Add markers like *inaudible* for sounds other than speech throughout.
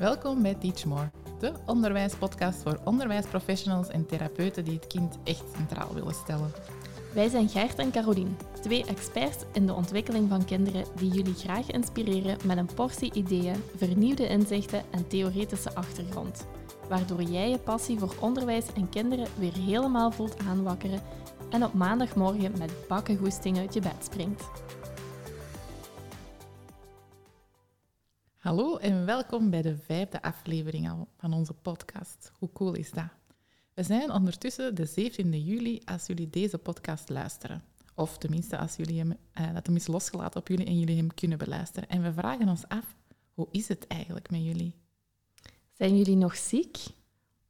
Welkom bij Teach More, de onderwijspodcast voor onderwijsprofessionals en therapeuten die het kind echt centraal willen stellen. Wij zijn Gert en Carolien, twee experts in de ontwikkeling van kinderen die jullie graag inspireren met een portie ideeën, vernieuwde inzichten en theoretische achtergrond. Waardoor jij je passie voor onderwijs en kinderen weer helemaal voelt aanwakkeren en op maandagmorgen met bakken goesting uit je bed springt. Hallo en welkom bij de vijfde aflevering van onze podcast. Hoe cool is dat? We zijn ondertussen de 17e juli als jullie deze podcast luisteren. Of tenminste als jullie hem, uh, dat hem is losgelaten op jullie en jullie hem kunnen beluisteren. En we vragen ons af, hoe is het eigenlijk met jullie? Zijn jullie nog ziek?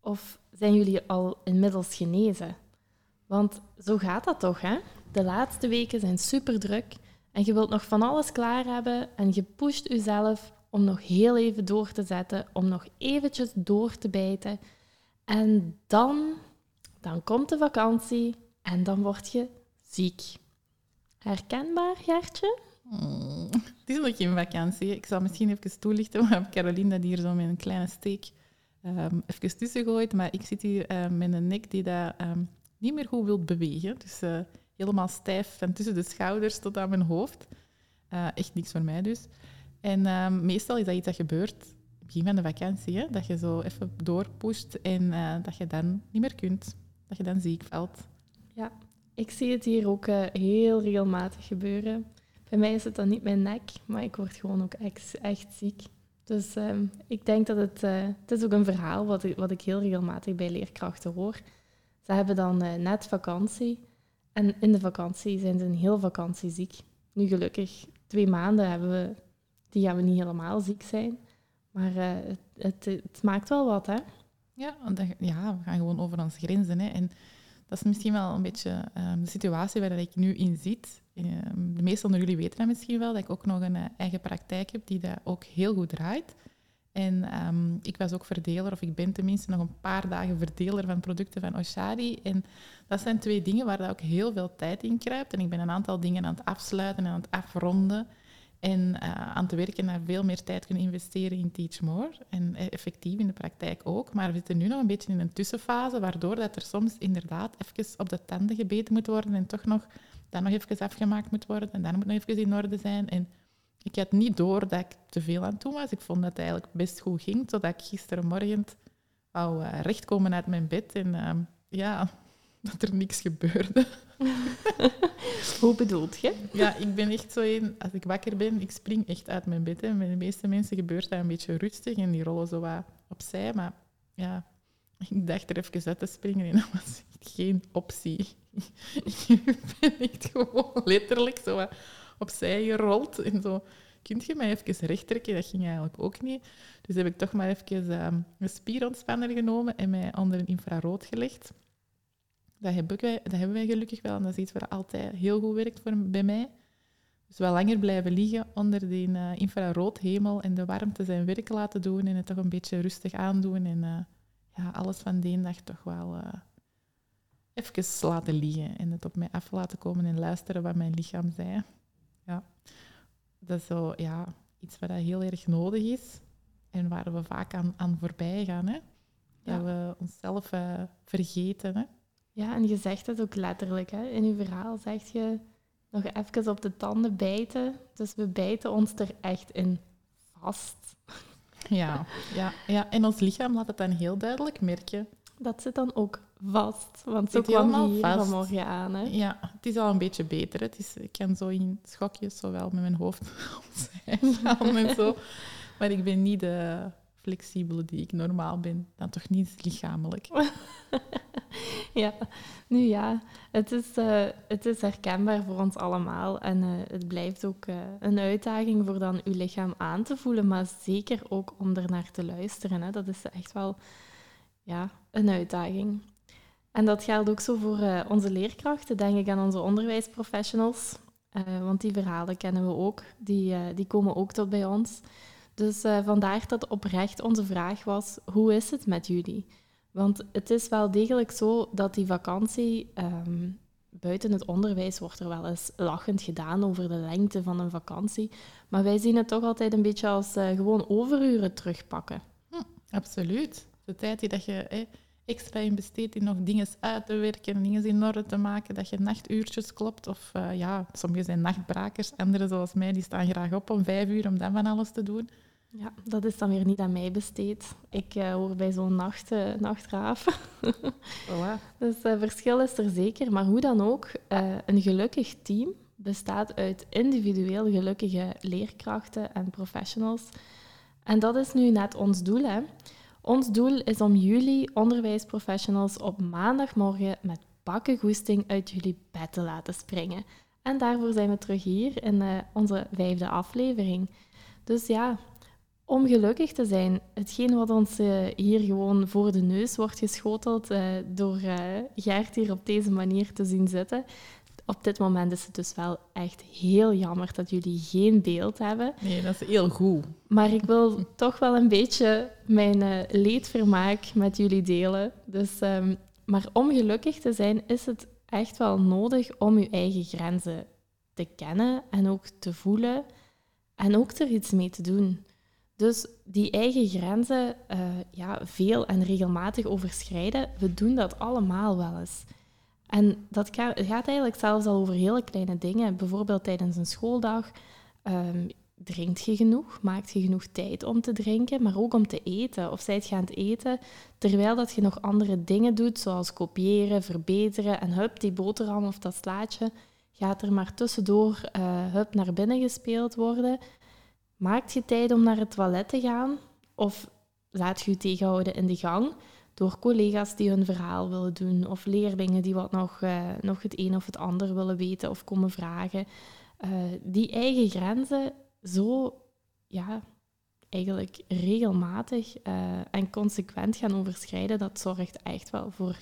Of zijn jullie al inmiddels genezen? Want zo gaat dat toch, hè? De laatste weken zijn super druk en je wilt nog van alles klaar hebben en je pusht jezelf om nog heel even door te zetten, om nog eventjes door te bijten. En dan, dan komt de vakantie en dan word je ziek. Herkenbaar, Gertje? Hmm, het is nog geen vakantie. Ik zal misschien even toelichten *laughs* waarom Caroline dat hier zo met een kleine steek um, even tussen gooit. Maar ik zit hier uh, met een nek die dat um, niet meer goed wil bewegen. Dus uh, helemaal stijf van tussen de schouders tot aan mijn hoofd. Uh, echt niks voor mij dus. En meestal is dat iets dat gebeurt begin van de vakantie, hè? dat je zo even doorpusht en uh, dat je dan niet meer kunt. Dat je dan ziek valt. Ja, ik zie het hier ook heel regelmatig gebeuren. Bij mij is het dan niet mijn nek, maar ik word gewoon ook echt, echt ziek. Dus um, ik denk dat het... Uh, het is ook een verhaal wat wat ik heel regelmatig bij leerkrachten hoor. Ze hebben dan net vakantie. En in de vakantie zijn ze een heel vakantie ziek. Nu gelukkig, twee maanden hebben we die gaan we niet helemaal ziek zijn. Maar uh, het, het, maakt wel wat, hè? Ja, ja, we gaan gewoon over onze grenzen. Hè. En dat is misschien wel een beetje um, de situatie waar ik nu in zit. Um, de meesten onder jullie weten dat misschien wel, dat ik ook nog een uh, eigen praktijk heb die dat ook heel goed draait. En um, ik was ook verdeler, of ik ben tenminste nog een paar dagen verdeler van producten van Oshadi. En dat zijn twee dingen waar dat ook heel veel tijd in kruipt. En ik ben een aantal dingen aan het afsluiten en aan het afronden. En uh, aan te werken naar veel meer tijd kunnen investeren in Teach More. En e-, effectief in de praktijk ook. Maar we zitten nu nog een beetje in een tussenfase, waardoor dat er soms inderdaad even op de tanden gebeten moet worden en toch nog, dan nog even afgemaakt moet worden en dan moet nog even in orde zijn. En ik had niet door dat ik te veel aan toe was. Ik vond dat het eigenlijk best goed ging, totdat ik gisterenmorgen wou uh, rechtkomen uit mijn bed en uh, ja, *laughs* dat er niks gebeurde. *laughs* *laughs* Hoe bedoelt je? Ja, ik ben echt zo een, als ik wakker ben, ik spring echt uit mijn bed. Hè. Met de meeste mensen gebeurt dat een beetje rustig en die rollen zo wat opzij. Maar ja, ik dacht er even uit te springen en dat was echt geen optie. *laughs* ik ben echt gewoon letterlijk zo opzij gerold en zo. Kunt je mij even recht trekken? Dat ging eigenlijk ook niet. Dus heb ik toch maar even um, een spierontspanner genomen en mij onder een infrarood gelegd. Dat hebben, wij, dat hebben wij gelukkig wel. En dat is iets wat altijd heel goed werkt voor, bij mij. Dus wel langer blijven liggen onder die uh, infraroodhemel en de warmte zijn werk laten doen en het toch een beetje rustig aandoen. En uh, ja, alles van die dag toch wel uh, even laten liggen en het op mij af laten komen en luisteren wat mijn lichaam zei. Ja, dat is zo, ja, iets wat heel erg nodig is en waar we vaak aan, aan voorbij gaan. Hè? Dat ja. we onszelf vergeten. Hè? Ja, en je zegt het ook letterlijk. Hè? In je verhaal zeg je nog even op de tanden bijten. Dus we bijten ons er echt in vast. Ja, ja, ja. en ons lichaam laat het dan heel duidelijk merken. Dat zit dan ook vast. Want zo kwam hier vast. vanmorgen aan. Hè? Ja, het is al een beetje beter. Het is, ik kan zo in schokjes, zowel met mijn hoofd *laughs* gaan en zo. Maar ik ben niet de flexibele die ik normaal ben. Dan toch niet lichamelijk. *laughs* ja, nu ja, het is, uh, het is herkenbaar voor ons allemaal. En uh, het blijft ook uh, een uitdaging voor dan uw lichaam aan te voelen, maar zeker ook om er naar te luisteren. Hè. Dat is echt wel ja, een uitdaging. En dat geldt ook zo voor onze leerkrachten, denk ik aan onze onderwijsprofessionals. want die verhalen kennen we ook, die, die komen ook tot bij ons. Dus vandaar dat oprecht onze vraag was, hoe is het met jullie? Want het is wel degelijk zo dat die vakantie, ehm, buiten het onderwijs wordt er wel eens lachend gedaan over de lengte van een vakantie. Maar wij zien het toch altijd een beetje als eh, gewoon overuren terugpakken. Hm, absoluut. De tijd die dat je extra investeert in nog dingen uit te werken, dingen in orde te maken, dat je nachtuurtjes klopt. Of uh, ja, sommigen zijn nachtbrakers, anderen zoals mij, die staan graag op om vijf uur om dan van alles te doen. Ja, dat is dan weer niet aan mij besteed. Ik uh, hoor bij zo'n nacht, uh, nachtraaf. voilà. *laughs* Dus uh, verschil is er zeker. Maar hoe dan ook, een gelukkig team bestaat uit individueel gelukkige leerkrachten en professionals. En dat is nu net ons doel. Hè? Ons doel is om jullie onderwijsprofessionals op maandagmorgen met bakken goesting uit jullie bed te laten springen. En daarvoor zijn we terug hier in onze vijfde aflevering. Dus ja, om gelukkig te zijn. Hetgeen wat ons uh, hier gewoon voor de neus wordt geschoteld uh, door Gert hier op deze manier te zien zitten. Op dit moment is het dus wel echt heel jammer dat jullie geen beeld hebben. Nee, dat is heel goed. Maar ik wil *laughs* toch wel een beetje mijn leedvermaak met jullie delen. Dus, um, maar om gelukkig te zijn is het echt wel nodig om je eigen grenzen te kennen en ook te voelen en ook er iets mee te doen. Dus die eigen grenzen uh, ja, veel en regelmatig overschrijden, we doen dat allemaal wel eens. En dat gaat eigenlijk zelfs al over hele kleine dingen. Bijvoorbeeld tijdens een schooldag. Um, drinkt je genoeg? Maakt je genoeg tijd om te drinken, maar ook om te eten? Of zijt je aan het eten terwijl dat je nog andere dingen doet, zoals kopiëren, verbeteren en hup, die boterham of dat slaatje gaat er maar tussendoor uh, hup naar binnen gespeeld worden. Maakt je tijd om naar het toilet te gaan? Of laat je je tegenhouden in de gang door collega's die hun verhaal willen doen of leerlingen die wat nog, uh, nog het een of het ander willen weten of komen vragen? Uh, die eigen grenzen zo, ja, eigenlijk regelmatig uh, en consequent gaan overschrijden, dat zorgt echt wel voor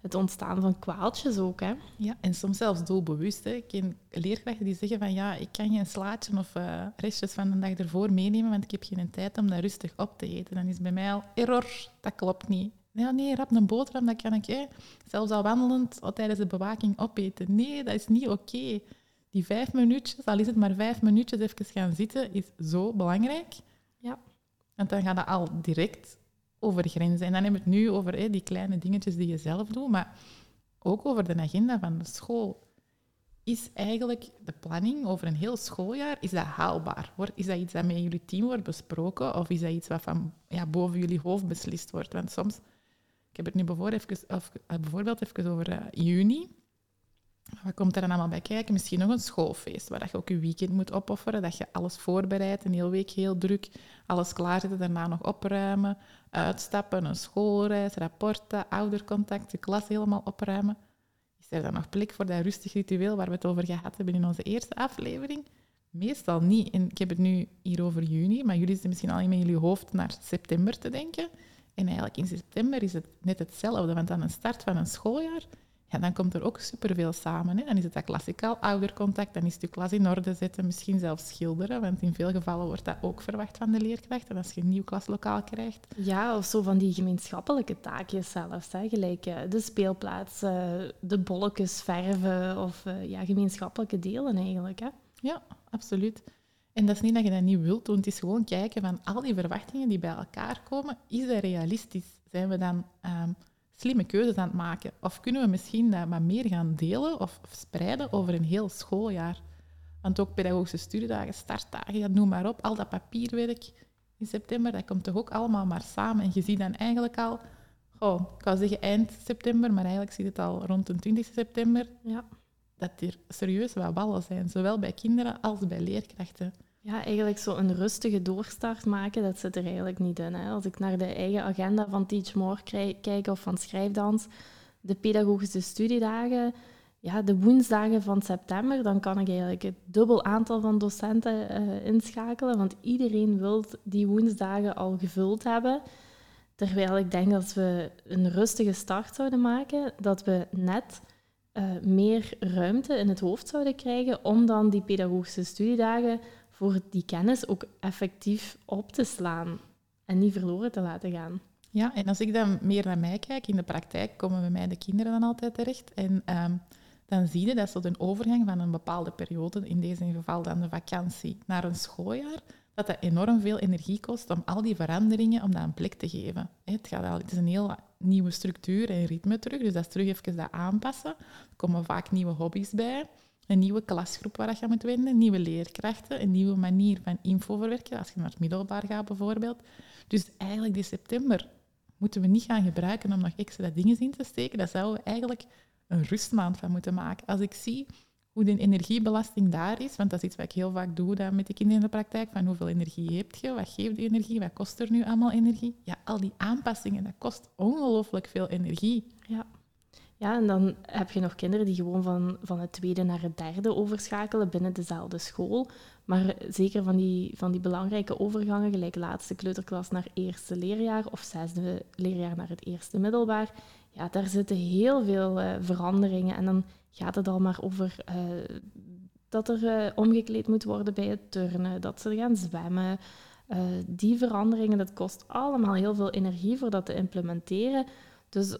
het ontstaan van kwaaltjes ook. Hè? Ja, en soms zelfs doelbewust. Hè. Ik ken leerkrachten die zeggen van ja, ik kan geen slaatje of restjes van de dag ervoor meenemen, want ik heb geen tijd om dat rustig op te eten. Dan is bij mij al error, dat klopt niet. Ja, nee, rap een boterham, dat kan ik hè. zelfs al wandelend al tijdens de bewaking opeten. Nee, dat is niet oké. Die vijf minuutjes, al is het maar vijf minuutjes even gaan zitten, is zo belangrijk. Ja. Want dan gaat dat al direct over grenzen. En dan hebben we het nu over hè, die kleine dingetjes die je zelf doet, maar ook over de agenda van de school. Is eigenlijk de planning over een heel schooljaar, is dat haalbaar? Is dat iets dat met jullie team wordt besproken of is dat iets wat van ja, boven jullie hoofd beslist wordt? Want soms, ik heb het nu eh, bijvoorbeeld even over uh, juni, wat komt er dan allemaal bij kijken? Misschien nog een schoolfeest, waar je ook je weekend moet opofferen, dat je alles voorbereidt, een hele week heel druk, alles klaarzetten, daarna nog opruimen, uitstappen, een schoolreis, rapporten, oudercontact, de klas helemaal opruimen. Is er dan nog plek voor dat rustig ritueel waar we het over gehad hebben in onze eerste aflevering? Meestal niet. Ik heb het nu hier over juni, maar jullie zitten misschien al in jullie hoofd naar september te denken. En eigenlijk in september is het net hetzelfde, want aan de start van een schooljaar ja, dan komt er ook superveel samen. Hè. Dan is het dat klassikaal oudercontact, dan is je klas in orde zetten, misschien zelfs schilderen, want in veel gevallen wordt dat ook verwacht van de leerkracht. als je een nieuw klaslokaal krijgt. Ja, of zo van die gemeenschappelijke taakjes zelfs. Hè. Gelijk uh, de speelplaats, de bolletjes verven of uh, ja, gemeenschappelijke delen eigenlijk. Hè. Ja, absoluut. En dat is niet dat je dat niet wilt doen, het is gewoon kijken van al die verwachtingen die bij elkaar komen, is dat realistisch? Zijn we dan... Um, slimme keuzes aan het maken? Of kunnen we misschien dat wat meer gaan delen of spreiden over een heel schooljaar? Want ook pedagogische studiedagen, startdagen, noem maar op, al dat papierwerk in september, dat komt toch ook allemaal maar samen. En je ziet dan eigenlijk al, oh, ik kan zeggen eind september, maar eigenlijk zie je het al rond de 20 september, ja. dat er serieus wat ballen zijn, zowel bij kinderen als bij leerkrachten. Ja, eigenlijk zo een rustige doorstart maken, dat zit er eigenlijk niet in. Hè. Als ik naar de eigen agenda van Teach More kijk of van Schrijfdans, de pedagogische studiedagen, ja, de woensdagen van september, dan kan ik eigenlijk het dubbel aantal van docenten uh, inschakelen, want iedereen wil die woensdagen al gevuld hebben. Terwijl ik denk dat als we een rustige start zouden maken, dat we net uh, meer ruimte in het hoofd zouden krijgen om dan die pedagogische studiedagen voor die kennis ook effectief op te slaan en niet verloren te laten gaan. Ja, en als ik dan meer naar mij kijk, in de praktijk komen bij mij de kinderen dan altijd terecht. En ehm, dan zie je dat zo de overgang van een bepaalde periode, in deze geval dan de vakantie, naar een schooljaar, dat dat enorm veel energie kost om al die veranderingen, om dat een plek te geven. Het, gaat al, het is een heel nieuwe structuur en ritme terug, dus dat is terug even dat aanpassen. Er komen vaak nieuwe hobby's bij, een nieuwe klasgroep waar je moet wenden, nieuwe leerkrachten, een nieuwe manier van info verwerken, als je naar het middelbaar gaat bijvoorbeeld. Dus eigenlijk die september moeten we niet gaan gebruiken om nog extra dingen in te steken. Daar zouden we eigenlijk een rustmaand van moeten maken. Als ik zie hoe de energiebelasting daar is, want dat is iets wat ik heel vaak doe dan met de kinderen in de praktijk, van hoeveel energie heb je, wat geeft die energie, wat kost er nu allemaal energie? Ja, al die aanpassingen, dat kost ongelooflijk veel energie. Ja. Ja, en dan heb je nog kinderen die gewoon van, van het tweede naar het derde overschakelen binnen dezelfde school. Maar zeker van die, van die belangrijke overgangen, gelijk laatste kleuterklas naar eerste leerjaar of zesde leerjaar naar het eerste middelbaar, ja, daar zitten heel veel uh, veranderingen. En dan gaat het al maar over uh, dat er uh, omgekleed moet worden bij het turnen, dat ze gaan zwemmen. die veranderingen, dat kost allemaal heel veel energie voor dat te implementeren. Dus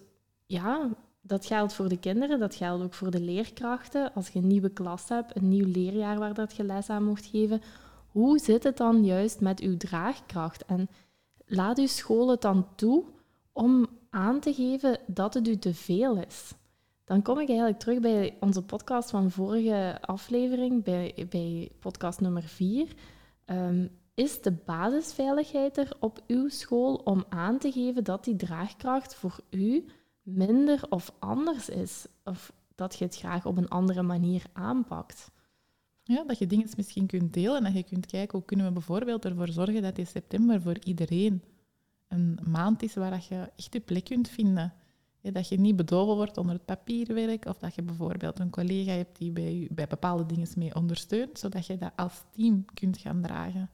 ja, dat geldt voor de kinderen, dat geldt ook voor de leerkrachten. Als je een nieuwe klas hebt, een nieuw leerjaar waar dat je les aan mocht geven, hoe zit het dan juist met uw draagkracht? En laat uw school het dan toe om aan te geven dat het u te veel is. Dan kom ik eigenlijk terug bij onze podcast van vorige aflevering, bij, bij podcast nummer 4. Ehm, is de basisveiligheid er op uw school om aan te geven dat die draagkracht voor u minder of anders is. Of dat je het graag op een andere manier aanpakt. Ja, dat je dingen misschien kunt delen en dat je kunt kijken hoe kunnen we bijvoorbeeld ervoor zorgen dat in september voor iedereen een maand is waar je echt je plek kunt vinden. dat je niet bedoven wordt onder het papierwerk of dat je bijvoorbeeld een collega hebt die bij, bij bepaalde dingen mee ondersteunt, zodat je dat als team kunt gaan dragen.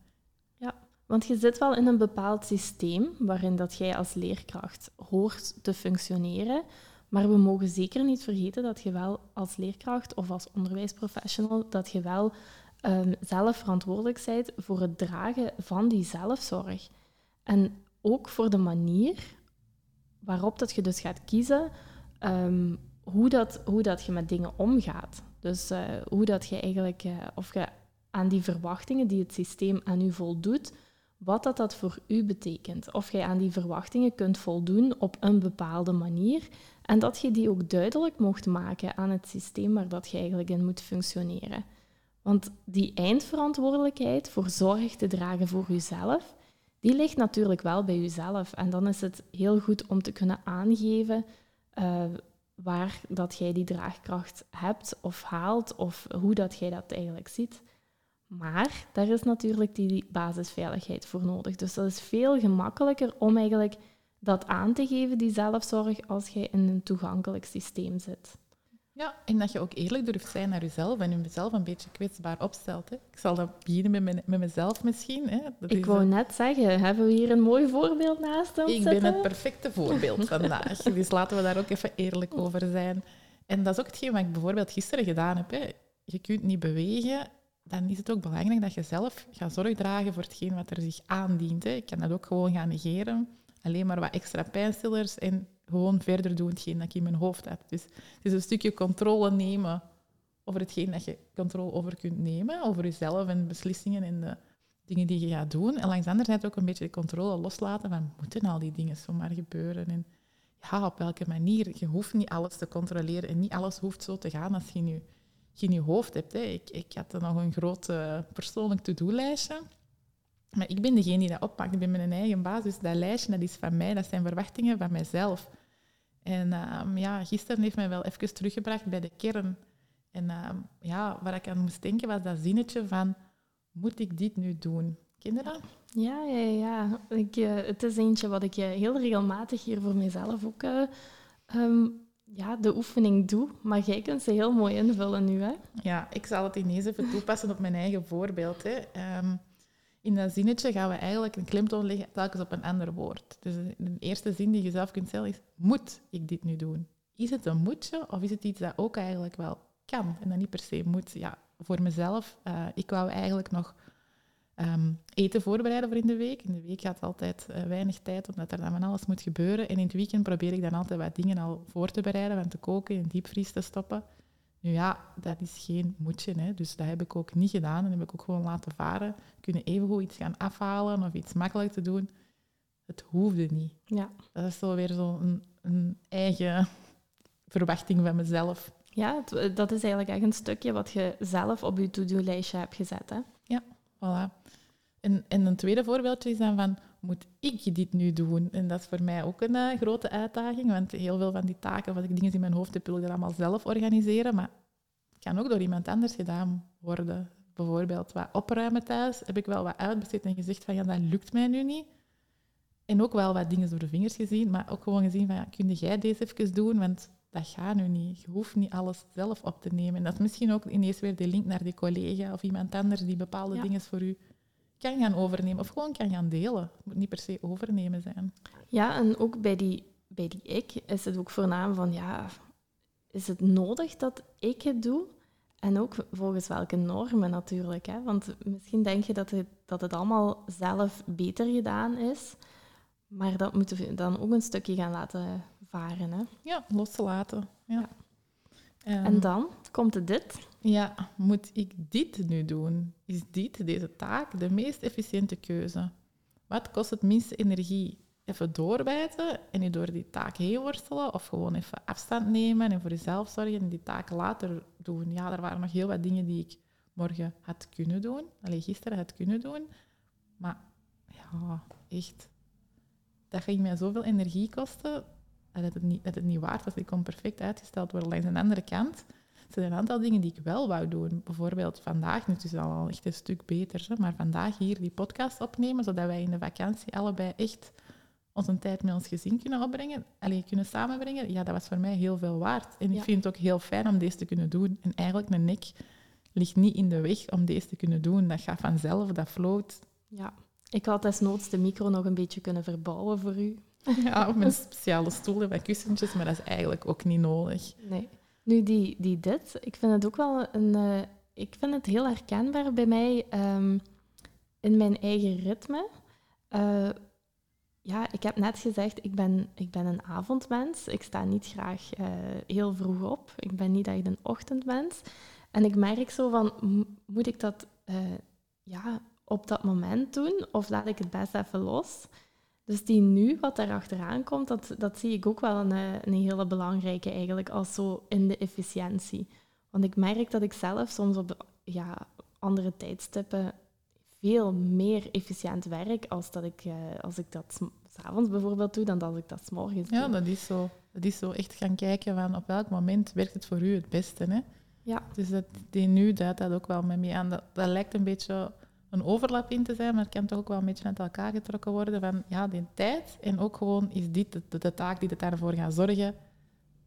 Want je zit wel in een bepaald systeem waarin dat jij als leerkracht hoort te functioneren. Maar we mogen zeker niet vergeten dat je wel als leerkracht of als onderwijsprofessional, dat je wel um, zelf verantwoordelijk bent voor het dragen van die zelfzorg. En ook voor de manier waarop dat je dus gaat kiezen um, hoe, dat, hoe dat je met dingen omgaat. Dus uh, hoe dat je eigenlijk, uh, of je aan die verwachtingen die het systeem aan u voldoet, wat dat, dat voor u betekent. Of jij aan die verwachtingen kunt voldoen op een bepaalde manier en dat je die ook duidelijk mocht maken aan het systeem waar dat je eigenlijk in moet functioneren. Want die eindverantwoordelijkheid voor zorg te dragen voor jezelf, die ligt natuurlijk wel bij jezelf. En dan is het heel goed om te kunnen aangeven uh, waar dat jij die draagkracht hebt of haalt of hoe dat jij dat eigenlijk ziet. Maar daar is natuurlijk die basisveiligheid voor nodig. Dus dat is veel gemakkelijker om eigenlijk dat aan te geven, die zelfzorg, als je in een toegankelijk systeem zit. Ja, en dat je ook eerlijk durft zijn naar jezelf en jezelf een beetje kwetsbaar opstelt. Hè. Ik zal dat beginnen met, met mezelf misschien. Hè. Dat ik wou net zeggen, hebben we hier een mooi voorbeeld naast ons Ik ben het perfecte voorbeeld *laughs* vandaag, dus laten we daar ook even eerlijk over zijn. En dat is ook hetgeen wat ik bijvoorbeeld gisteren gedaan heb. Hè. Je kunt niet bewegen dan is het ook belangrijk dat je zelf gaat zorg dragen voor hetgeen wat er zich aandient. Hè. Ik kan dat ook gewoon gaan negeren. Alleen maar wat extra pijnstillers en gewoon verder doen hetgeen dat ik in mijn hoofd heb. Dus het is een stukje controle nemen over hetgeen dat je controle over kunt nemen, over jezelf en beslissingen en de dingen die je gaat doen. En langs de andere zijde ook een beetje de controle loslaten van moeten al die dingen zomaar gebeuren en ja, op welke manier. Je hoeft niet alles te controleren en niet alles hoeft zo te gaan als je nu je in je hoofd hebt. Hè. Ik, ik had nog een groot persoonlijk to-do-lijstje. Maar ik ben degene die dat oppakt. Ik ben mijn eigen baas. Dus dat lijstje dat is van mij. Dat zijn verwachtingen van mijzelf. En uh, ja, gisteren heeft mij wel even teruggebracht bij de kern. En uh, ja, waar ik aan moest denken was dat zinnetje van... Moet ik dit nu doen? Dat? Ja, ja, ja. Ik, uh, het is eentje wat ik heel regelmatig hier voor mezelf ook um, ja, de oefening doe, maar jij kunt ze heel mooi invullen nu. Hè? Ja, ik zal het ineens even toepassen op mijn eigen voorbeeld. Hè. Um, in dat zinnetje gaan we eigenlijk een klemtoon leggen telkens op een ander woord. Dus de eerste zin die je zelf kunt stellen is, moet ik dit nu doen? Is het een moetje of is het iets dat ook eigenlijk wel kan en dat niet per se moet? Ja, voor mezelf, uh, ik wou eigenlijk nog ehm, eten voorbereiden voor in de week. In de week gaat altijd uh, weinig tijd, omdat er dan van alles moet gebeuren. En in het weekend probeer ik dan altijd wat dingen al voor te bereiden, van te koken, in diepvries te stoppen. Nu ja, dat is geen moedje, hè. dus dat heb ik ook niet gedaan. Dat heb ik ook gewoon laten varen. Kunnen evengoed iets gaan afhalen of iets makkelijk te doen. Het hoefde niet. Ja. Dat is zo weer zo'n een eigen *laughs* verwachting van mezelf. Ja, eh, dat is eigenlijk echt een stukje wat je zelf op je to-do-lijstje hebt gezet. Hè? Ja, voilà. En, en een tweede voorbeeldje is dan van, moet ik dit nu doen? En dat is voor mij ook een uh, grote uitdaging, want heel veel van die taken, wat ik dingen in mijn hoofd heb, wil ik dat allemaal zelf organiseren, maar het kan ook door iemand anders gedaan worden. Bijvoorbeeld wat opruimen thuis, heb ik wel wat uitbesteed en gezegd van, ja, dat lukt mij nu niet. En ook wel wat dingen door de vingers gezien, maar ook gewoon gezien van, ja, kun jij deze even doen? Want dat gaat nu niet. Je hoeft niet alles zelf op te nemen. En dat is misschien ook ineens weer de link naar die collega of iemand anders die bepaalde dingen voor u kan gaan overnemen of gewoon kan gaan delen. Het moet niet per se overnemen zijn. Ja, en ook bij die, bij die ik is het ook voornaam van, ja, is het nodig dat ik het doe? En ook volgens welke normen natuurlijk. Hè? Want misschien denk je dat het, dat het allemaal zelf beter gedaan is. Maar dat moeten we dan ook een stukje gaan laten varen. Hè? Ja, loslaten. Ja. ja. Um, en dan komt het dit. Ja, moet ik dit nu doen? Is dit, deze taak, de meest efficiënte keuze? Wat kost het minste energie? Even doorbijten en door die taak heen worstelen of gewoon even afstand nemen en voor jezelf zorgen en die taak later doen. Ja, er waren nog heel wat dingen die ik morgen had kunnen doen, alleen gisteren had kunnen doen. Maar ja, echt, dat ging mij zoveel energie kosten dat het niet, dat het niet waard was. Ik kon perfect uitgesteld worden. Langs een andere kant er zijn een aantal dingen die ik wel wou doen. Bijvoorbeeld vandaag, nu is het al echt een stuk beter, maar vandaag hier die podcast opnemen, zodat wij in de vakantie allebei echt onze tijd met ons gezin kunnen opbrengen, alleen kunnen samenbrengen, ja, dat was voor mij heel veel waard. En ik vind het ook heel fijn om deze te kunnen doen. En eigenlijk, mijn nek ligt niet in de weg om deze te kunnen doen. Dat gaat vanzelf, dat floot. Ja, ik had desnoods de micro nog een beetje kunnen verbouwen voor u. *laughs* Ja, op een *laughs* speciale stoel en kussentjes, maar dat is eigenlijk ook niet nodig. Nee. Nu, die, die dit, ik vind het ook wel een... Uh, ik vind het heel herkenbaar bij mij um, in mijn eigen ritme. Uh, ja, ik heb net gezegd, ik ben, ik ben een avondmens. Ik sta niet graag uh, heel vroeg op. Ik ben niet echt een ochtendmens. En ik merk zo van, moet ik dat ja, op dat moment doen? Of laat ik het best even los? Dus die nu, wat daar achteraan komt, dat, dat zie ik ook wel een, eh, een hele belangrijke eigenlijk, als zo in de efficiëntie. Want ik merk dat ik zelf soms op ja, andere tijdstippen veel meer efficiënt werk als, dat ik, uh, als ik dat s'avonds bijvoorbeeld doe, dan dat ik dat s morgens doe. Ja, dat is zo. Dat is zo echt gaan kijken van op welk moment werkt het voor u het beste. Hè? Ja. Dus dat, die nu duidt dat ook wel met me aan. Dat, dat lijkt een beetje een overlap in te zijn, maar het kan toch ook wel een beetje uit elkaar getrokken worden van ja, die tijd en ook gewoon is dit de, de, taak die er daarvoor gaat zorgen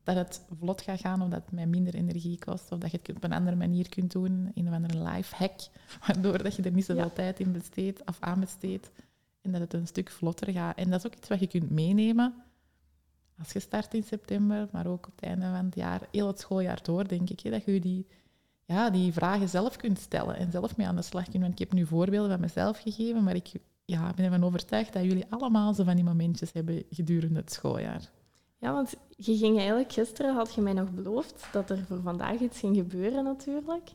dat het vlot gaat gaan of dat het mij minder energie kost of dat je het op een andere manier kunt doen, een of andere life hack, *laughs* waardoor dat je er niet zoveel ja. tijd in besteedt of aan besteedt en dat het een stuk vlotter gaat. En dat is ook iets wat je kunt meenemen als je start in september, maar ook op het einde van het jaar, heel het schooljaar door, denk ik, hè, dat je die ja, die vragen zelf kunt stellen en zelf mee aan de slag kunt. Want ik heb nu voorbeelden van mezelf gegeven, maar ik ja, ben ervan overtuigd dat jullie allemaal zo van die momentjes hebben gedurende het schooljaar. Ja, want je ging eigenlijk gisteren, had je mij nog beloofd dat er voor vandaag iets ging gebeuren natuurlijk.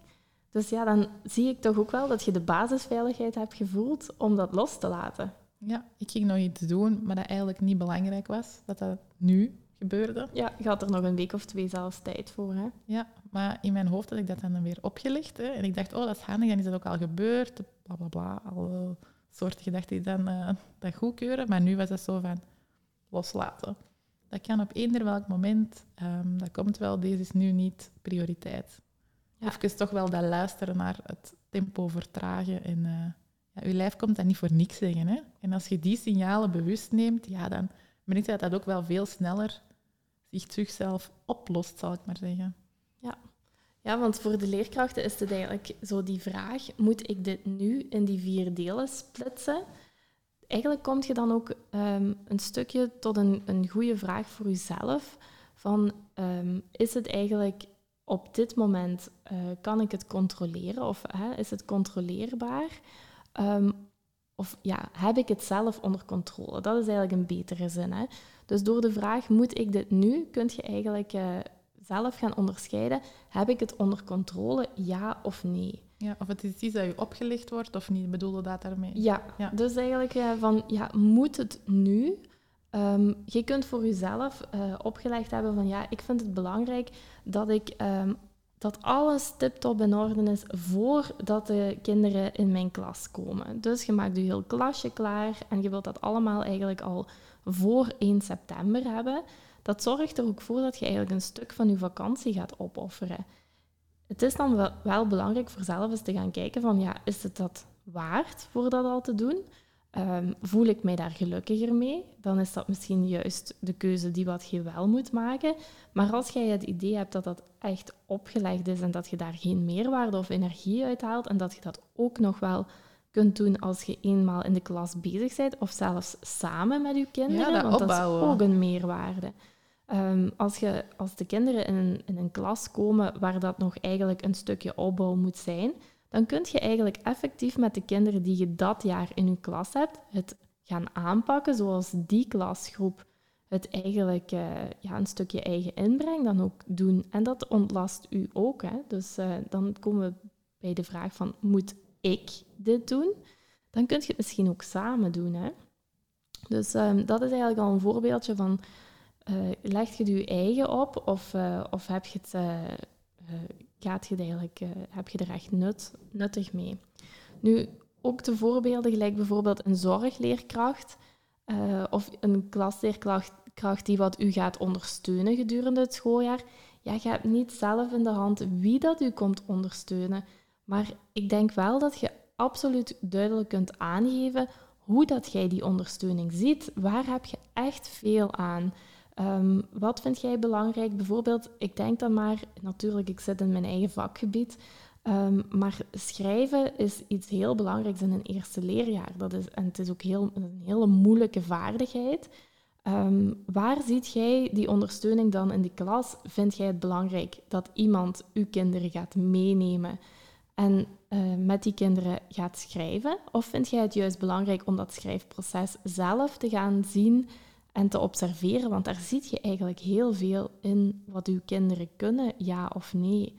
Dus ja, dan zie ik toch ook wel dat je de basisveiligheid hebt gevoeld om dat los te laten. Ja, ik ging nog iets doen, maar dat eigenlijk niet belangrijk was, dat dat nu gebeurde. Ja, je had er nog een week of twee zelfs tijd voor. Hè? Ja, maar in mijn hoofd had ik dat dan weer opgelegd. Hè, en ik dacht, oh, dat is handig, dan is dat ook al gebeurd. Bla bla bla. Alle soorten gedachten die dan uh, dat goedkeuren. Maar nu was dat zo van loslaten. Dat kan op eender welk moment. Um, dat komt wel, deze is nu niet prioriteit. Ja. Even toch wel dat luisteren naar het tempo vertragen. En uh, ja, je lijf komt dat niet voor niks zeggen. Hè? En als je die signalen bewust neemt, ja, dan merk je dat dat ook wel veel sneller zich zichzelf oplost, zal ik maar zeggen. Ja. ja, want voor de leerkrachten is het eigenlijk zo die vraag, moet ik dit nu in die vier delen splitsen? Eigenlijk kom je dan ook um, een stukje tot een, een goede vraag voor jezelf. Van, um, is het eigenlijk op dit moment, uh, kan ik het controleren of is het controleerbaar? Ehm, of ja, heb ik het zelf onder controle? Dat is eigenlijk een betere zin. Hè? Dus door de vraag, moet ik dit nu, kun je eigenlijk uh, zelf gaan onderscheiden, heb ik het onder controle, ja of nee? Ja, of het is iets dat je opgelegd wordt of niet, bedoelde dat daarmee? Ja, ja. dus eigenlijk uh, van, ja, moet het nu? Um, je kunt voor jezelf uh, opgelegd hebben van, ja, ik vind het belangrijk dat ik um, dat alles tip-top in orde is voordat de kinderen in mijn klas komen. Dus je maakt je heel klasje klaar en je wilt dat allemaal eigenlijk al voor 1 september hebben. Dat zorgt er ook voor dat je eigenlijk een stuk van je vakantie gaat opofferen. Het is dan wel, belangrijk voor zelf eens te gaan kijken van ja, is het dat waard voor dat al te doen? Um, voel ik mij daar gelukkiger mee, dan is dat misschien juist de keuze die wat je wel moet maken. Maar als jij het idee hebt dat dat echt opgelegd is en dat je daar geen meerwaarde of energie uit haalt en dat je dat ook nog wel kunt doen als je eenmaal in de klas bezig bent of zelfs samen met je kinderen, ja, dat want opbouwen. dat is ook een meerwaarde. Um, als, je, als de kinderen in een, in een klas komen waar dat nog eigenlijk een stukje opbouw moet zijn, dan kun je eigenlijk effectief met de kinderen die je dat jaar in je klas hebt, het gaan aanpakken zoals die klasgroep het eigenlijk uh, ja, een stukje eigen inbreng dan ook doen. En dat ontlast u ook. Hè? Dus uh, dan komen we bij de vraag van, moet ik dit doen? Dan kun je het misschien ook samen doen. Hè? Dus um, dat is eigenlijk al een voorbeeldje van, uh, leg je het je eigen op of, of heb je het gaat je eigenlijk, heb je er echt nut, nuttig mee. Nu, ook de voorbeelden, gelijk bijvoorbeeld een zorgleerkracht of een klasleerkracht kracht die wat u gaat ondersteunen gedurende het schooljaar. Ja, je hebt niet zelf in de hand wie dat u komt ondersteunen. Maar ik denk wel dat je absoluut duidelijk kunt aangeven hoe dat jij die ondersteuning ziet. Waar heb je echt veel aan? Um, wat vind jij belangrijk? Bijvoorbeeld, ik denk dan maar, natuurlijk, ik zit in mijn eigen vakgebied, um, maar schrijven is iets heel belangrijks in een eerste leerjaar. Dat is, en het is ook heel, een hele moeilijke vaardigheid. Um, waar ziet jij die ondersteuning dan in de klas? Vind jij het belangrijk dat iemand uw kinderen gaat meenemen en uh, met die kinderen gaat schrijven? Of vind jij het juist belangrijk om dat schrijfproces zelf te gaan zien en te observeren, want daar ziet je eigenlijk heel veel in wat uw kinderen kunnen, ja of nee.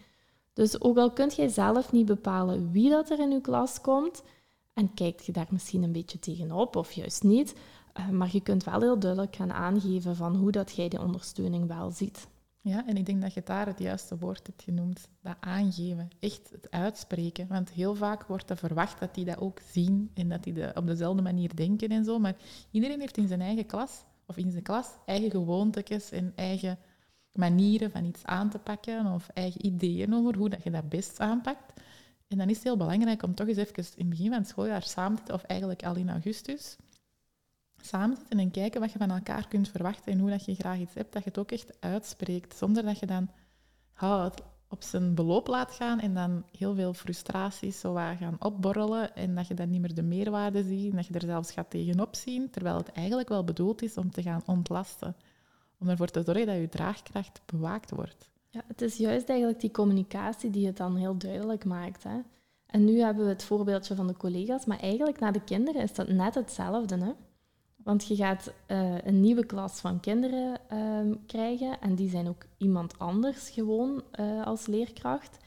Dus ook al kunt jij zelf niet bepalen wie dat er in uw klas komt, en kijkt je daar misschien een beetje tegenop of juist niet, uh, maar je kunt wel heel duidelijk gaan aangeven van hoe dat jij die ondersteuning wel ziet. Ja, en ik denk dat je daar het juiste woord hebt genoemd, dat aangeven, echt het uitspreken. Want heel vaak wordt er verwacht dat die dat ook zien en dat die op dezelfde manier denken en zo, maar iedereen heeft in zijn eigen klas of in zijn klas eigen gewoontes en eigen manieren van iets aan te pakken of eigen ideeën over hoe dat je dat best aanpakt. En dan is het heel belangrijk om toch eens even in het begin van het schooljaar samen te of eigenlijk al in augustus, samen te zitten en kijken wat je van elkaar kunt verwachten en hoe dat je graag iets hebt, dat je het ook echt uitspreekt, zonder dat je dan oh, op zijn beloop laat gaan en dan heel veel frustraties zo gaan opborrelen en dat je dan niet meer de meerwaarde ziet en dat je er zelfs gaat tegenop zien, terwijl het eigenlijk wel bedoeld is om te gaan ontlasten. Om ervoor te zorgen dat je draagkracht bewaakt wordt. Ja, het is juist eigenlijk die communicatie die het dan heel duidelijk maakt. Hè? En nu hebben we het voorbeeldje van de collega's, maar eigenlijk naar de kinderen is dat net hetzelfde. Hè? Want je gaat uh, een nieuwe klas van kinderen uh, krijgen en die zijn ook iemand anders gewoon uh, als leerkracht.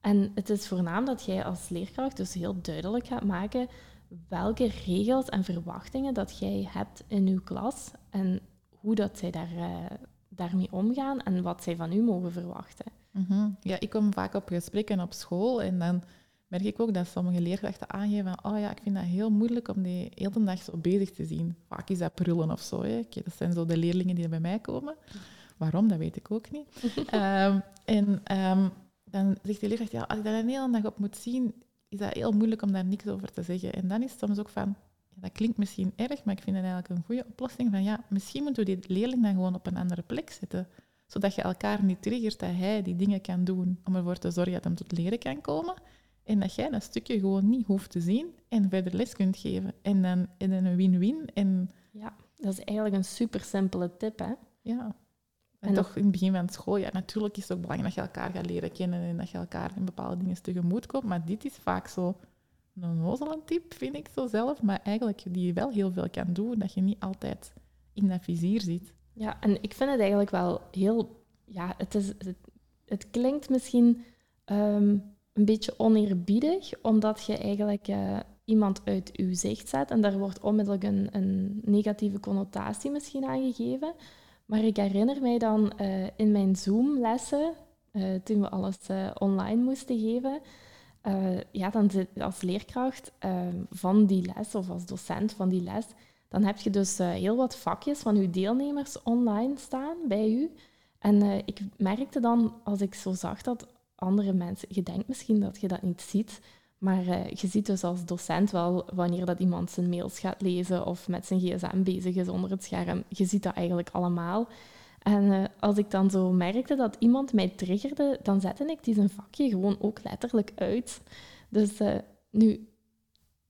En het is voornaam dat jij als leerkracht dus heel duidelijk gaat maken welke regels en verwachtingen dat jij hebt in uw klas en hoe dat zij daar, uh, daarmee omgaan en wat zij van u mogen verwachten. -hmm. Ja, ik kom vaak op gesprekken op school en dan merk ik ook dat sommige leerkrachten aangeven van oh ja, ik vind dat heel moeilijk om die hele dag zo bezig te zien. Vaak is dat prullen of zo. Hè. Dat zijn zo de leerlingen die bij mij komen. Waarom, dat weet ik ook niet. um, *laughs* en um, dan zegt de leerkracht, ja, als ik daar een hele dag op moet zien, is dat heel moeilijk om daar niks over te zeggen. En dan is het soms ook van, ja, dat klinkt misschien erg, maar ik vind het eigenlijk een goede oplossing van, ja, misschien moeten we die leerling dan gewoon op een andere plek zetten. Zodat je elkaar niet triggert dat hij die dingen kan doen om ervoor te zorgen dat hij tot leren kan komen. En dat jij dat stukje gewoon niet hoeft te zien en verder les kunt geven. En dan het een win-win. En... Ja, dat is eigenlijk een super simpele tip, hè? Ja. En, en toch in het begin van het schooljaar. Natuurlijk is het ook belangrijk dat je elkaar gaat leren kennen en dat je elkaar in bepaalde dingen tegemoet komt. Maar dit is vaak zo een onnozele tip, vind ik zo zelf, maar eigenlijk die je wel heel veel kan doen, dat je niet altijd in dat vizier zit. Ja, en ik vind het eigenlijk wel heel... Ja, het, is, het, het klinkt misschien ehm, een beetje oneerbiedig, omdat je eigenlijk eh, iemand uit uw zicht zet en daar wordt onmiddellijk een, negatieve connotatie misschien aan gegeven. Maar ik herinner mij dan eh, in mijn Zoom-lessen, eh, toen we alles online moesten geven, ja, dan zit als leerkracht van die les of als docent van die les, dan heb je dus heel wat vakjes van uw deelnemers online staan bij u. En ik merkte dan, als ik zo zag dat andere mensen, je denkt misschien dat je dat niet ziet, maar uh, je ziet dus als docent wel wanneer dat iemand zijn mails gaat lezen of met zijn gsm bezig is onder het scherm. Je ziet dat eigenlijk allemaal. En uh, als ik dan zo merkte dat iemand mij triggerde, dan zette ik die zijn vakje gewoon ook letterlijk uit. Dus uh, nu,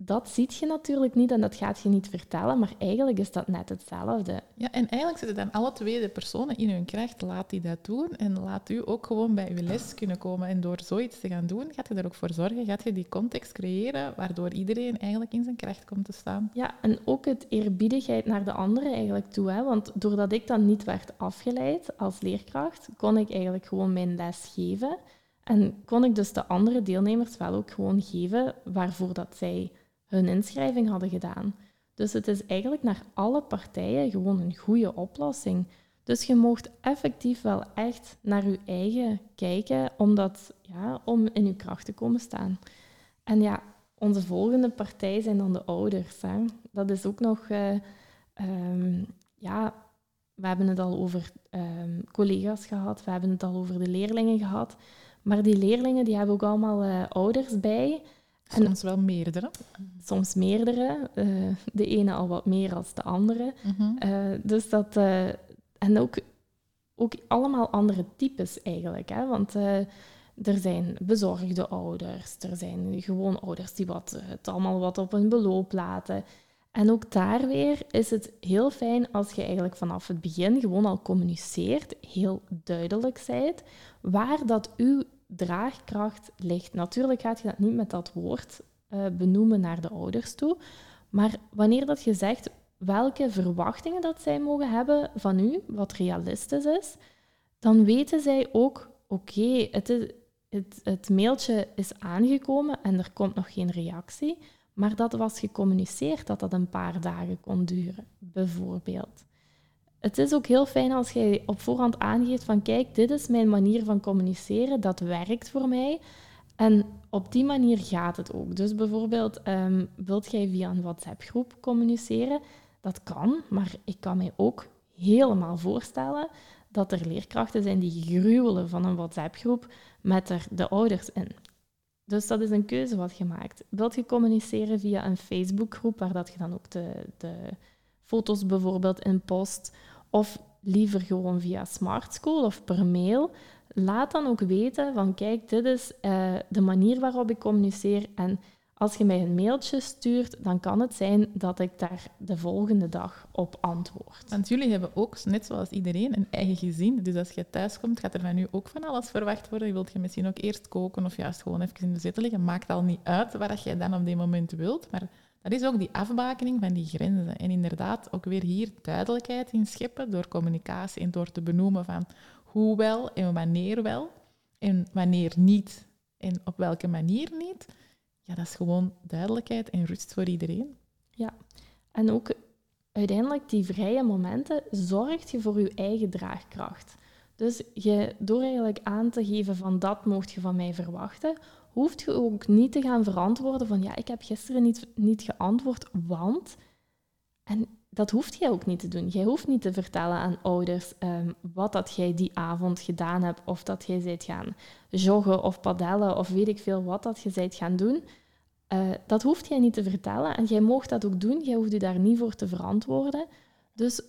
dat ziet je natuurlijk niet en dat gaat je niet vertellen, maar eigenlijk is dat net hetzelfde. Ja, en eigenlijk zitten dan alle twee de personen in hun kracht. Laat die dat doen en laat u ook gewoon bij uw les kunnen komen. En door zoiets te gaan doen, gaat je er ook voor zorgen, gaat je die context creëren waardoor iedereen eigenlijk in zijn kracht komt te staan. Ja, en ook het eerbiedigheid naar de anderen eigenlijk toe. Hè? Want doordat ik dan niet werd afgeleid als leerkracht, kon ik eigenlijk gewoon mijn les geven. En kon ik dus de andere deelnemers wel ook gewoon geven waarvoor dat zij hun inschrijving hadden gedaan. Dus het is eigenlijk naar alle partijen gewoon een goede oplossing. Dus je mocht effectief wel echt naar je eigen kijken om, dat, ja, om in je kracht te komen staan. En ja, onze volgende partij zijn dan de ouders. Dat is ook nog, uh, um, ja, we hebben het al over um, collega's gehad, we hebben het al over de leerlingen gehad. Maar die leerlingen die hebben ook allemaal uh, ouders bij. Soms wel meerdere. Soms meerdere. Uh, de ene al wat meer als de andere. Mm dus dat... Uh, en ook, ook allemaal andere types eigenlijk. Hè? Want er zijn bezorgde ouders. Er zijn gewoon ouders die wat, het allemaal wat op een beloop laten. En ook daar weer is het heel fijn als je eigenlijk vanaf het begin gewoon al communiceert, heel duidelijk zijt, waar dat uw draagkracht ligt. Natuurlijk gaat je dat niet met dat woord uh, benoemen naar de ouders toe, maar wanneer dat je zegt welke verwachtingen dat zij mogen hebben van u, wat realistisch is, dan weten zij ook, oké, het, het mailtje is aangekomen en er komt nog geen reactie, maar dat was gecommuniceerd dat dat een paar dagen kon duren, bijvoorbeeld het is ook heel fijn als jij op voorhand aangeeft van kijk, dit is mijn manier van communiceren, dat werkt voor mij. En op die manier gaat het ook. Dus bijvoorbeeld, um, wilt jij via een WhatsApp-groep communiceren? Dat kan, maar ik kan mij ook helemaal voorstellen dat er leerkrachten zijn die gruwelen van een WhatsApp-groep met er de ouders in. Dus dat is een keuze wat je maakt. Wilt je communiceren via een Facebook-groep waar dat je dan ook de, de foto's bijvoorbeeld in post, of liever gewoon via Smart School of per mail. Laat dan ook weten van kijk, dit is uh, de manier waarop ik communiceer en als je mij een mailtje stuurt, dan kan het zijn dat ik daar de volgende dag op antwoord. Want jullie hebben ook, net zoals iedereen, een eigen gezin. Dus als je thuis komt, gaat er van u ook van alles verwacht worden. Je wilt je misschien ook eerst koken of juist gewoon even in de zetel liggen. Maakt al niet uit wat je dan op dit moment wilt. Maar dat is ook die afbakening van die grenzen. En inderdaad ook weer hier duidelijkheid in scheppen door communicatie en door te benoemen van hoe wel en wanneer wel en wanneer niet en op welke manier niet. Ja, dat is gewoon duidelijkheid en rust voor iedereen. Ja, en ook uiteindelijk die vrije momenten zorgt je voor je eigen draagkracht. Dus je, door eigenlijk aan te geven van dat mocht je van mij verwachten, hoeft je ook niet te gaan verantwoorden van ja, ik heb gisteren niet, niet geantwoord, want... En dat hoeft jij ook niet te doen. Jij hoeft niet te vertellen aan ouders um, wat dat jij die avond gedaan hebt, of dat jij bent gaan joggen of padellen, of weet ik veel wat dat je bent gaan doen. Uh, dat hoeft jij niet te vertellen en jij mag dat ook doen. Jij hoeft je daar niet voor te verantwoorden. Dus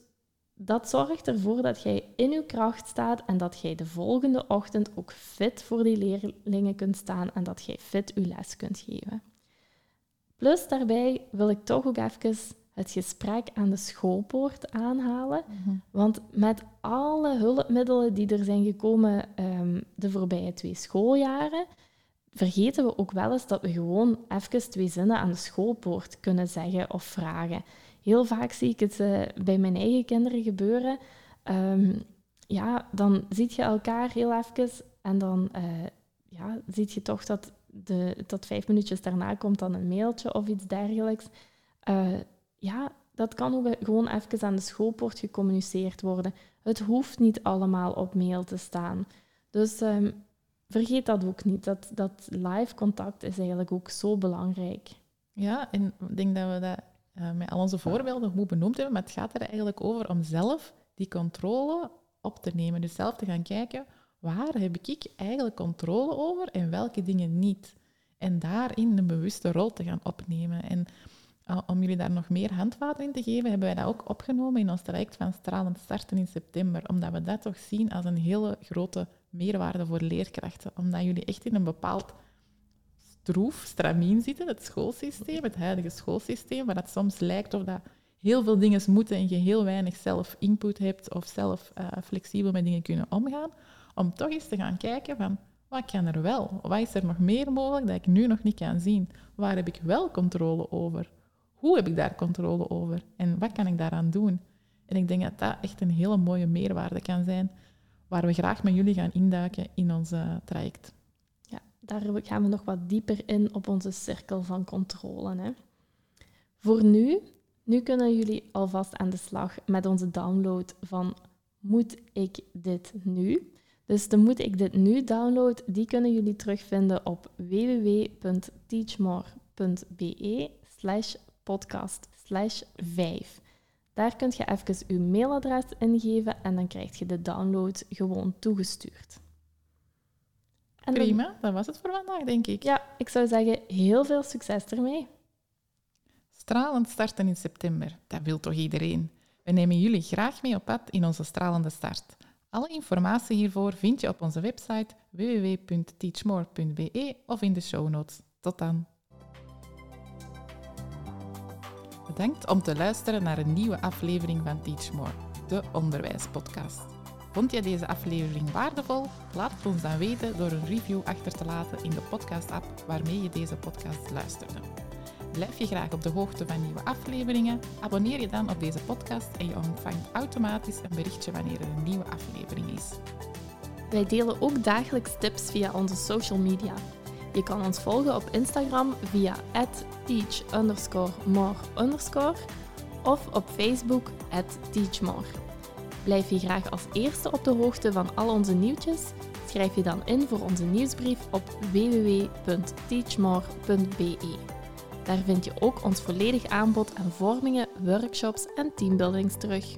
dat zorgt ervoor dat jij in je kracht staat en dat jij de volgende ochtend ook fit voor die leerlingen kunt staan en dat jij fit je les kunt geven. Plus daarbij wil ik toch ook even het gesprek aan de schoolpoort aanhalen. Mhm. Want met alle hulpmiddelen die er zijn gekomen um, de voorbije twee schooljaren, vergeten we ook wel eens dat we gewoon even twee zinnen aan de schoolpoort kunnen zeggen of vragen. Heel vaak zie ik het uh, bij mijn eigen kinderen gebeuren. Um, ja, dan zie je elkaar heel even en dan uh, ja, zie je toch dat, de, dat vijf minuutjes daarna komt dan een mailtje of iets dergelijks. Uh, ja, dat kan ook gewoon even aan de schoolpoort gecommuniceerd worden. Het hoeft niet allemaal op mail te staan. Dus um, vergeet dat ook niet. Dat, dat live contact is eigenlijk ook zo belangrijk. Ja, en ik denk dat we dat uh, met al onze voorbeelden goed benoemd hebben, maar het gaat er eigenlijk over om zelf die controle op te nemen. Dus zelf te gaan kijken, waar heb ik eigenlijk controle over en welke dingen niet? En daarin een bewuste rol te gaan opnemen. En uh, om jullie daar nog meer handvaten in te geven, hebben wij dat ook opgenomen in ons traject van Stralend Starten in september. Omdat we dat toch zien als een hele grote meerwaarde voor leerkrachten. Omdat jullie echt in een bepaald stroef, stramien zitten, het schoolsysteem, het huidige schoolsysteem, waar het soms lijkt of dat heel veel dingen moeten en je heel weinig zelf input hebt of zelf uh, flexibel met dingen kunnen omgaan, om toch eens te gaan kijken van wat kan er wel? Wat is er nog meer mogelijk dat ik nu nog niet kan zien? Waar heb ik wel controle over? Hoe heb ik daar controle over? En wat kan ik daaraan doen? En ik denk dat dat echt een hele mooie meerwaarde kan zijn, waar we graag met jullie gaan induiken in ons uh, traject. Ja, daar gaan we nog wat dieper in op onze cirkel van controle. Hè. Voor nu, nu kunnen jullie alvast aan de slag met onze download van Moet ik dit nu? Dus de Moet ik dit nu download, die kunnen jullie terugvinden op www.teachmore.be slash podcast slash 5. Daar kunt je even uw mailadres ingeven en dan krijg je de download gewoon toegestuurd. En Prima, dan, dat was het voor vandaag, denk ik. Ja, ik zou zeggen, heel veel succes ermee. Stralend starten in september, dat wil toch iedereen? We nemen jullie graag mee op pad in onze stralende start. Alle informatie hiervoor vind je op onze website www.teachmore.be of in de show notes. Tot dan! Bedankt om te luisteren naar een nieuwe aflevering van Teach More, de onderwijspodcast. Vond je deze aflevering waardevol? Laat het ons dan weten door een review achter te laten in de podcast-app waarmee je deze podcast luisterde. Blijf je graag op de hoogte van nieuwe afleveringen? Abonneer je dan op deze podcast en je ontvangt automatisch een berichtje wanneer er een nieuwe aflevering is. Wij delen ook dagelijks tips via onze social media. Je kan ons volgen op Instagram via teach of op Facebook teachmore. Blijf je graag als eerste op de hoogte van al onze nieuwtjes? Schrijf je dan in voor onze nieuwsbrief op www.teachmore.be. Daar vind je ook ons volledig aanbod aan vormingen, workshops en teambuildings terug.